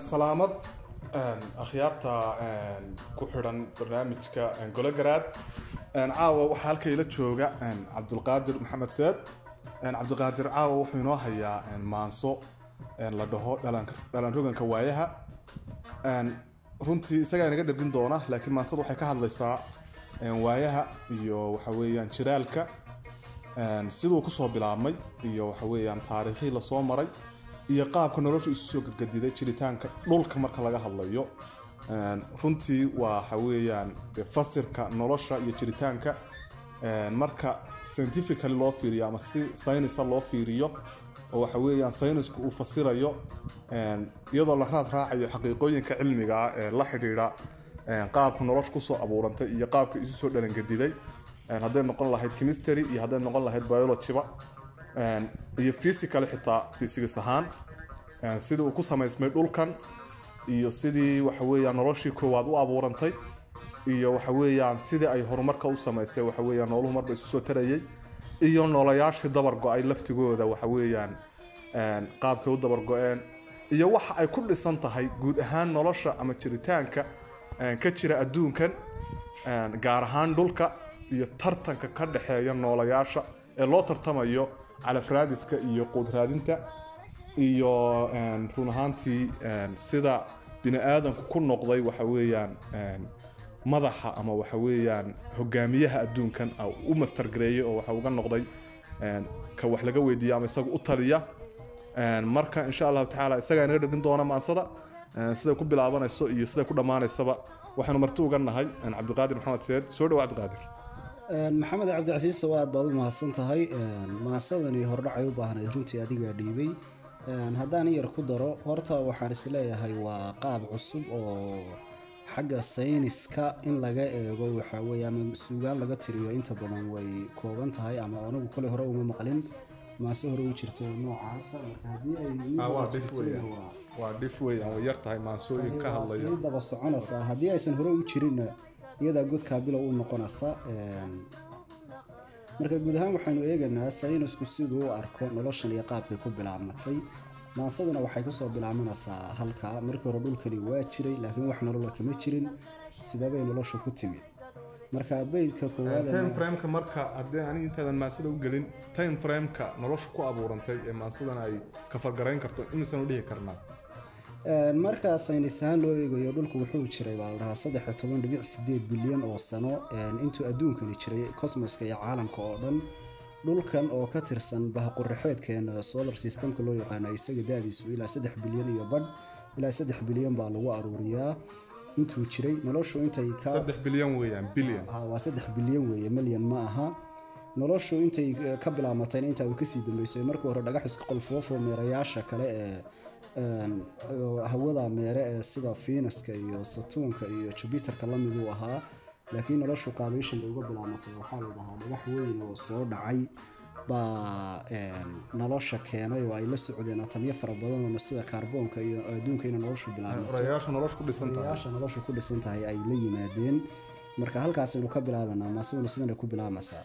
salaamad. Akhyaarta ku xidhan barnaamijka golo garaad caawa waxaa halka ila jooga cabdulqaadir maxamed seed. Cabdulqaadir caawa wuxuu inoo hayaa maanso la dhaho dhalan roganka waayaha. Runtii isagaa inaga dhabdin doona laakiin maansadu waxay ka hadlaysaa waayaha iyo waxa weeyaan jiraalka. Siduu ku soo bilaabmay iyo waxa weeyaan taariikhihii la soo maray iyo qaabka noloshu isu soo gadgadiday jiritaanka dhulka marka laga hadlayo runtii waxa weeyaan fasirka nolosha iyo jiritaanka marka scientifically loo fiiriyo ama si synisa loo fiiriyo oo waxa weeyaan synisku uu fasirayo iyadoo la raad raacayo xaqiiqooyinka cilmiga ah ee la xidhiidha qaabka nolosha ku soo abuurantay iyo qaabka isu soo dhalangadiday hadday noqon lahayd chemistry iyo hadday noqon lahayd biologyba iyo physical xitaa physics ahaan sidii uu ku samaysmay dhulkan iyo sidii waxa weeyaan noloshii koowaad u abuurantay iyo waxa weeyaan sidii ay horumarka u samaysay waxa weeyaan nooluhu marba isu soo tarayay iyo noolayaashii dabar go'ay laftigooda waxa weeyaan qaabkay u dabar go-een iyo waxa ay ku dhisan tahay guud ahaan nolosha ama jiritaanka ka jira adduunkan gaar ahaan dhulka iyo tartanka ka dhexeeya noolayaasha ee loo tartamayo calafraadiska iyo quudraadinta iyo run ahaantii sida bini aadamku ku noqday waxa weeyaan madaxa ama waxa weeyaan hogaamiyaha adduunkan u mastargareeyey oo waxa uga noqday ka wax laga weydiiya ama isaga u taliya. Marka insha allahu tacaala isagaa inaga dhigin doona maansada siday ku bilaabanayso iyo siday ku dhammaanaysaba waxaanu marti uga nahay cabdiqaadir maxamed seed. Soo dhawo cabdiqaadir maxamed cabdicasiis oo aad baad u mahadsan tahay maasadani hordhacay u baahnayd runtii adigaa dhiibay. Haddaan yar ku daro horta waxaan is leeyahay waa qaab cusub oo xagga sayniska in laga eego waxa weye ama suugaan laga tiriyo inta badan way kooban tahay ama anigu kole hore uma maqlin. Maase hore u marka haddii ay waa dhif weeyaan way yar tahay maansooyin ka hadlaya. daba soconaysaa haddii aysan hore u jirinna iyadaa godkaa bilow u noqonaysa marka guud ahaan waxaynu eegaynaa saynisku siduu u arko noloshan iyo qaabkay ku bilaabmatay. Maasaduna waxay ku soo bilaabmanaysaa halkaa markii hore dhulkani waa jiray laakiin wax nolola kama jirin. Sidabay noloshu ku timid. Marka beydka time frameka marka haddii ani intaadan maansada u gelin time frameka nolosha ku abuurantay ee maansadan ay kafargarayn karto imisan u dhihi karnaa marka saynis ahaan loo eegayo dhulku wuxuu jiray baa la dhahaa saddex iyo toban dhibic sideed bilyan oo sano intuu adduunkani jiray cosmoska iyo caalamka oo dhan. Dhulkan oo ka tirsan bahaqurraxeedkeena solar systemka loo yaqaano isaga da-diisu ilaa saddex bilyan iyo badh ilaa saddex bilyan baa lagu aruuriyaa. Intuu jiray noloshu intay ka saddex bilyan weeyaan bilyan. Waa saddex bilyan weeye milyan ma aha. Noloshu intay ka bilaabmatayna intaa uu ka sii dambeysay markii hore dhagax iska qolfoofo meerayaasha kale ee hawada meere ee sida fiinaska iyo satuunka iyo jubiterka lamiduu ahaa laakiin noloshu qaabeyshanba uga bilaabmatay waxaa la dhahaa dhagax weyn oo soo dhacay baa nolosha keenay oo ay la socdeen atamyo fara badanoo sida kaarboonka iyo adduunka ina noloshu bilaabmatayaasha noloshu ku dhisan tahay ay la yimaadeen. Marka halkaasaynu ka bilaabanaa maasaduna sidana ku bilaabmaysaa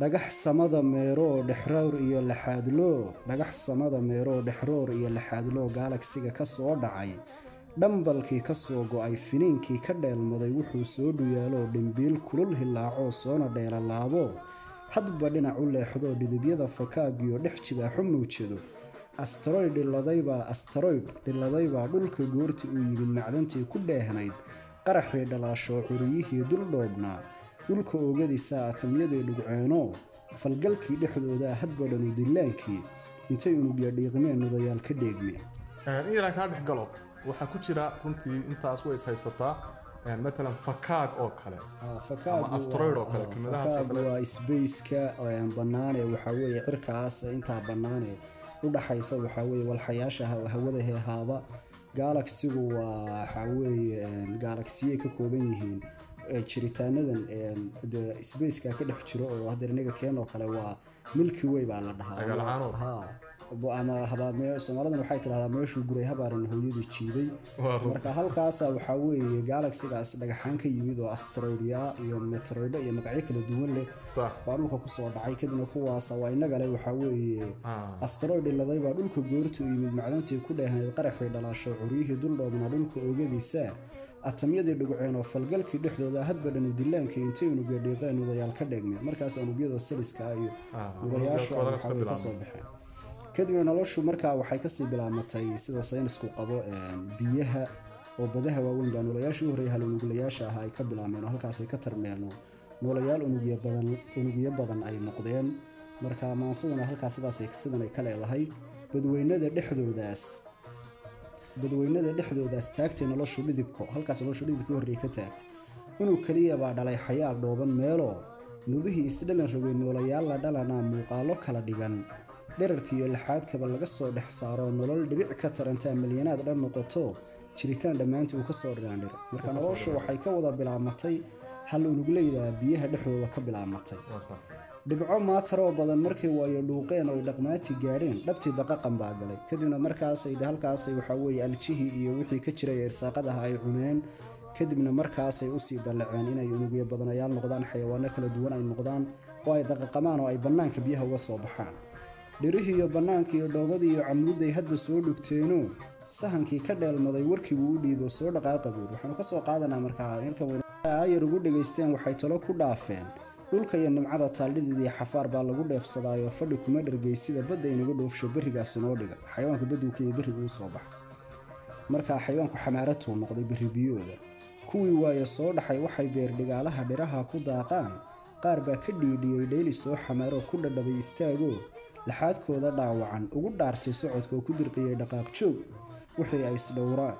dhagax samada meeroo dhexroor iyo laxaadloo dhagax samada meeroo dhexroor iyo laxaadloo gaalagsiga ka soo dhacay dhambalkii ka soo go'ay finiinkii ka dheelmaday wuxuu soo dhuyaaloo dhimbiil kulul hilaacoo soona dheelalaabo hadba dhinac u leexdoo dhidibyada fakaagiyo dhex jibaaxu muujado. Astaroyd dhiladaybaa astaroyd dhiladaybaa dhulka goorti uu yimid macdantii ku dheehnayd. Qaraxii dhalaashoo curiyihii dul dhoobnaa dhulka oogadiisaa atamyadii dhugceenoo falgalkii dhexdoodaa hadba dhanu dillaankii intay unugya dhiiqmeen nudayaal ka dheegme in yaraan kaa dhex galo waxaa ku jira runtii intaas way is haysataa matalan fakaag oo kale. Ama asteroid oo kale fakaag waa sbaceka bannaan ee waxaa weeye cirkaas intaa bannaan ee u dhaxaysa waxaa weeye walxayaasha hawada heehaaba galaxigu waa waxaa weeye galaxiyay ka kooban yihiin jiritaanadan spaceka ka dhex jiro oo hadeer inaga keen oo kale waa milky way baa la dhahaa. Ama habaame soomaalidan waxay tidhahdaa meeshuu guray habaaran hooyadii jiiday. Marka halkaasa waxaa weeye galaxigaas dhagaxaan ka yimid oo astroidia iyo metroida iyo magacyo kala duwan leh baa dhulka ku soo dhacay. Kadibna kuwaasa waa inagale waxaa weeye astroid iladay baa dhulka goortu yimid macdantii ku dheehnayd qaraxii dhalaasho. Curyihii duldhoobna dhulka oogadiisa atamyadii dhuguceen oo falgalkii dhexdooda hadba dhanu dilaankii intay unugya dhiiqeen udayaal ka dheegmeen markaas unugyada saliska ah iyo udayaashu waxawey ka soo baxeen. Kadibna noloshu markaa waxay ka sii bilaamatay sida saynisku qabo biyaha oo badaha waaweyn baa noolayaasha u horreeya hal unuglayaasha ah ay ka bilaabmeen oo halkaasay ka tarmeen noolayaal unugyo badan ay noqdeen. Marka maansaduna halkaas sidaas sidan ay ka leedahay. Badweynada dhexdoodaas badweynada dhexdoodaas taagtay noloshu dhidibko halkaas noloshu dhidibka horreey ka taagtay. Inuu keliya baa dhalay xayaa dhooban meeloo nudihii isdhalan rogay noolayaal la dhalanaa muuqaalo kala dhigan. Dherarkiiyo laxaadkaba laga soo dhex saaro nolol dhibic ka tarantaa milyanaad dhan noqoto. Jiritaan dhammaantii uu ka soo dhiraandhir marka noloshu waxay ka wada bilaabmatay hal unugleyda biyaha dhexdooda ka bilaabmatay dhibco maataroo badan markay waayo dhuuqeen oo ay dhaqmaati gaadheen. Dhabtii daqaqan baa galay. Kadibna markaasay halkaasay waxaa weeye aljihii iyo wixii ka jiray irsaaqadaha ay cuneen. Kadibna markaasay u sii dallaceen inay unugyo badanayaal noqdaan xayawaano kala duwan ay noqdaan oo ay daqaqamaan oo ay bannaanka biyaha uga soo baxaan. Dhirihii iyo bannaanka iyo dhoobadii iyo camudday hadba soo dhugteeno sahankii ka dheelmaday warkii wuu u dhiibo soo dhaqaaqa buur waxaanu ka soo qaadanaa markaa aayar ugu dhegaysteen waxay talo ku dhaafeen dhulka iyo nimcada taaldhideedii xafaar baa lagu dheefsadaayoo fadhi kuma dhargay sida badda inaga dhoofsho berrigaasi noo dhiga. Xayawaanka badduuka iyo berriga uu soo baxa markaa xayawaanku xamaaratuu noqday berri biyooda kuwii waaye soo dhaxay waxay beerdhigaalaha dhiraha ku daaqaan. Qaar baa ka dhiidhiyey dhayli soo xamaaroo ku dhadhabay istaagoo laxaadkooda dhaawacan ugu dhaartay socodka oo ku dirqiyey dhaqaaq joog. Wixii ay isdhowraan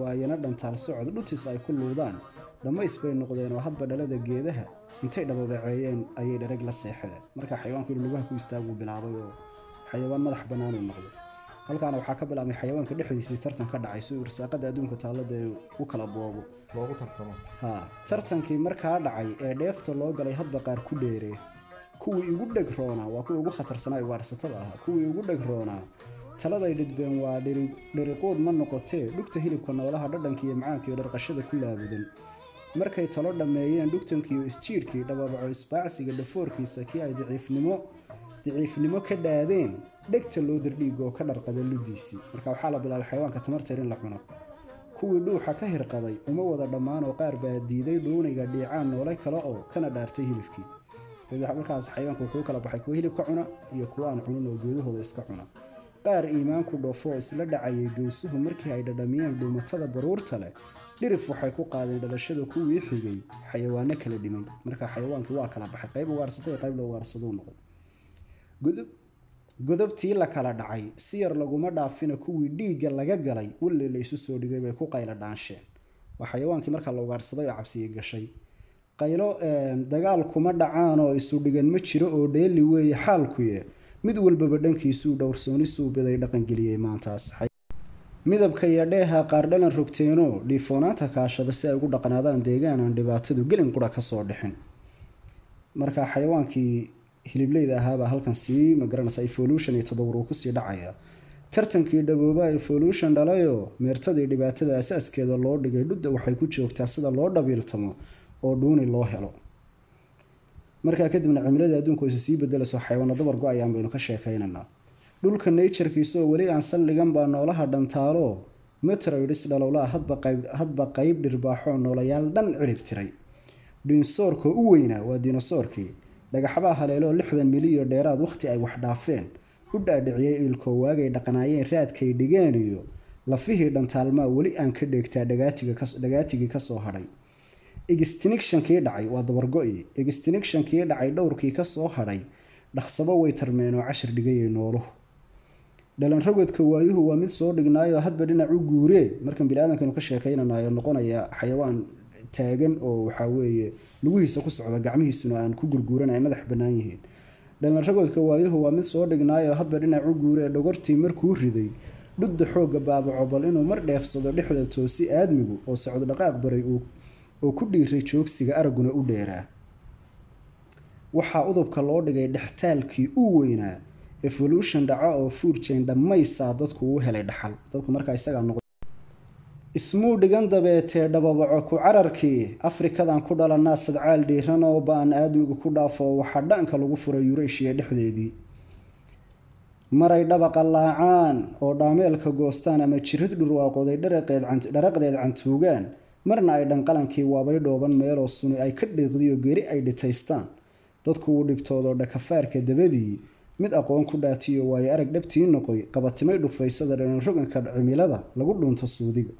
waayana dhantaal socod dhutis ay ku luudaan dhammays bay noqdeen oo hadba dhalada geedaha intay dhababaceeyeen ayay dharag la seexdeen markaa xayawaanku inuu lugaha ku istaaguu bilaabay oo xayawaan madax bannaanuu noqday. Halkaana waxaa ka bilaabmay xayawaanka dhexdiisii tartan ka dhacay si irsaaqada adduunka taallada u kala boobo. Ha tartankii markaa dhacay ee dheefta loo galay hadba qaar ku dheeree kuwii igu dheg roonaa waa kuwii ugu khatarsanaa ugaadhsatada ahaa. Kuwii igu dheg roonaa taladay dhidbeen waa dheriquud ma noqotee. Dhugta hilibka noolaha dhadhankiiyo macaankiiyo dharqashada ku laabudan markay talo dhammeeyeen dhugtankiiyo isjiidhkii dhababaco isbaacsiga dhafoorkiisa kii ay daciifnimo daciifnimo ka dhaadeen dhegta loo dardhiigoo ka dharqada ludiisii marka waxaa la bilaabay xayawaanka tamarteer in la cuno. Kuwii dhuuxa ka hirqaday uma wada dhammaan oo qaar baa diiday dhuuniga dhiicaan noole kale oo kana dhaartay hilibkii. Markaas xayawaanka wuxuu kala baxay kuwa hilibka cuna iyo kuwa aan cunin oo geedahooda iska cuna qaar iimaanku dhoofo oo isla dhacayay gowsuhu markii ay dhadhamiyeen dhuumatada baruurta leh. Dhirif waxay ku qaadeen dhalashada kuwii xigay xayawaano kala dhimay. Marka xayawaankii waa kala baxay qayb ugaarsatay qayb la ugaarsaduu noqday. Godobtii la kala dhacay si yar laguma dhaafina kuwii dhiigga laga galay walli la isu soo dhigay bay ku qayla dhaansheen waa xayawaankii markaa la ugaarsaday oo cabsiya gashay. Qaylo dagaal kuma dhacaan oo isu dhigan ma jiro oo dheeli weeye xaalkuye mid walbaba dhankiisuu dhowrsoonisuu biday dhaqangeliyey maantaas. Midabka iyo dheeha qaar dhalan rogteenoo dhiifoonaanta kaashada si ay ugu dhaqnaadaan deegaan aan dhibaatadu gelin qura ka soo dhixin. Marka xayawaankii hilibleyda ahaabaa halkan sii magaranaysa evolution iyo tadawur uu ku sii dhacaya. Tartankii dhabooba evolution dhalayoo meertadii dhibaatada asaaskeeda loo dhigay dhudda waxay ku joogtaa sida loo dhabiiltamo oo dhuuni loo helo markaa kadibna cimilada adduunku isa sii bedelayso xayawaano dabar go'ayaan baynu ka sheekaynaynaa dhulka naturkiisa oo weli aan saldhigan baa noolaha dhantaaloo metroids dhalowlaa hadba qeyb dhirbaaxoo noolayaal dhan cirib tiray. Dinsoorkoo u weynaa waa dinosoorkii dhagaxbaa haleeloo lixdan miliyo dheeraad wakhti ay wax dhaafeen. U dhaadhiciyey iilkoo waagay dhaqnaayeen raadkay dhigeen iyo lafihii dhantaalmaa weli aan ka dheegtaa dhagaatigii ka soo hadhay extinctionkii dhacay waa dabargo-i extinctionkii dhacay dhowrkii ka soo hadhay dhaqsabo way tarmeen oo cashir dhigayay nooluhu dhalan rogodka waayuhu waa mid soo dhignaayoo hadba dhinac u guuree markan bini-aadamkanu ka sheekaynanayo noqonaya xayawaan taagan oo waxaa weeye lugihiisa ku socda gacmihiisuna aan ku gurguuran ay madax bannaan yihiin. Dhalan rogodka waayuhu waa mid soo dhignaayoo hadba dhinac u guuree dhogortii markuu riday dhudda xoogga baabaco bal inuu mar dheefsado dhexda toosi aadmigu oo socdo dhaqaaq baray oo ku dhiiray joogsiga aragguna u dheeraa. Waxaa udubka loo dhigay dhextaalkii u weynaa evolution dhaca oo chain dhammaysaa dadku uu helay dhaxal. Dadku markaa isagaa noqday ismuu dhigan dabeetee dhababaco ku cararkii afrikadan ku dhalanaa sadcaal dhiiran oo ba'an ku dhaafo waxaa dhaanka lagu furay yureeshiya dhexdeedii. Maray dhabaqa laacaan oo dhaameelka goostaan ama jirid dhurwaaqooday dharaqdeed cantuugaan marna ay dhanqalankii waabay dhooban meeloo suni ay ka dhiiqdiyo geri ay dhitaystaan. Dadku uu dhibtoodo dhakafaarka dabadii mid aqoon ku dhaatiyo waayo arag dhabtii noqoy qabatimay dhufaysada dhanan roganka cimilada lagu dhunto suudiga.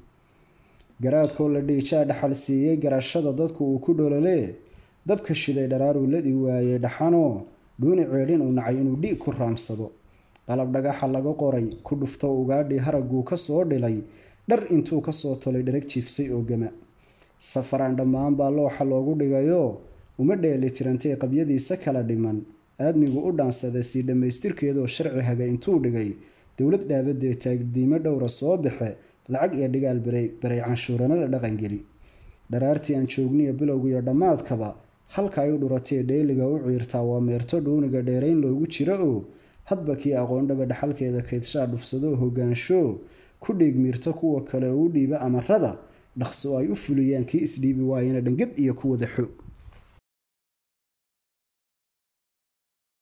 Garaadkoo la dhiijaa dhaxal siiyey garashada dadku uu ku dhololee dabka shiday dharaaruu ladi waayey dhaxanoo dhuuni ceedhin uu nacay inuu dhiig ku raamsado. Qalab dhagaxa laga qoray ku dhufto ugaadhii haragguu ka soo dhilay dhar intuu ka soo tolay dharag jiifsay oo gama safaraan dhammaan baa looxa loogu dhigayoo uma dheeli tirantay qabyadiisa kala dhiman. Aadmigu u dhaansaday sii dhammaystirkeedoo sharci haga intuu dhigay dowlad dhaabadee taagdiimo dhowra soo baxe lacag iyo dhigaal baray canshuurana la dhaqangeli dharaartii aan joogniyo bilowgiyo dhammaadkaba halka ay u dhuratee dheeliga u ciirtaa waa meerto dhuuniga dheerayn loogu jiro oo hadba kii aqoondhaba dhaxalkeeda kaydshaa dhufsadoo hogaansho ku dhiigmiirta kuwa kale u dhiiba amarada dhaqso ay u fuliyaan kii isdhiibi waayana dhangad iyo kuwada xoog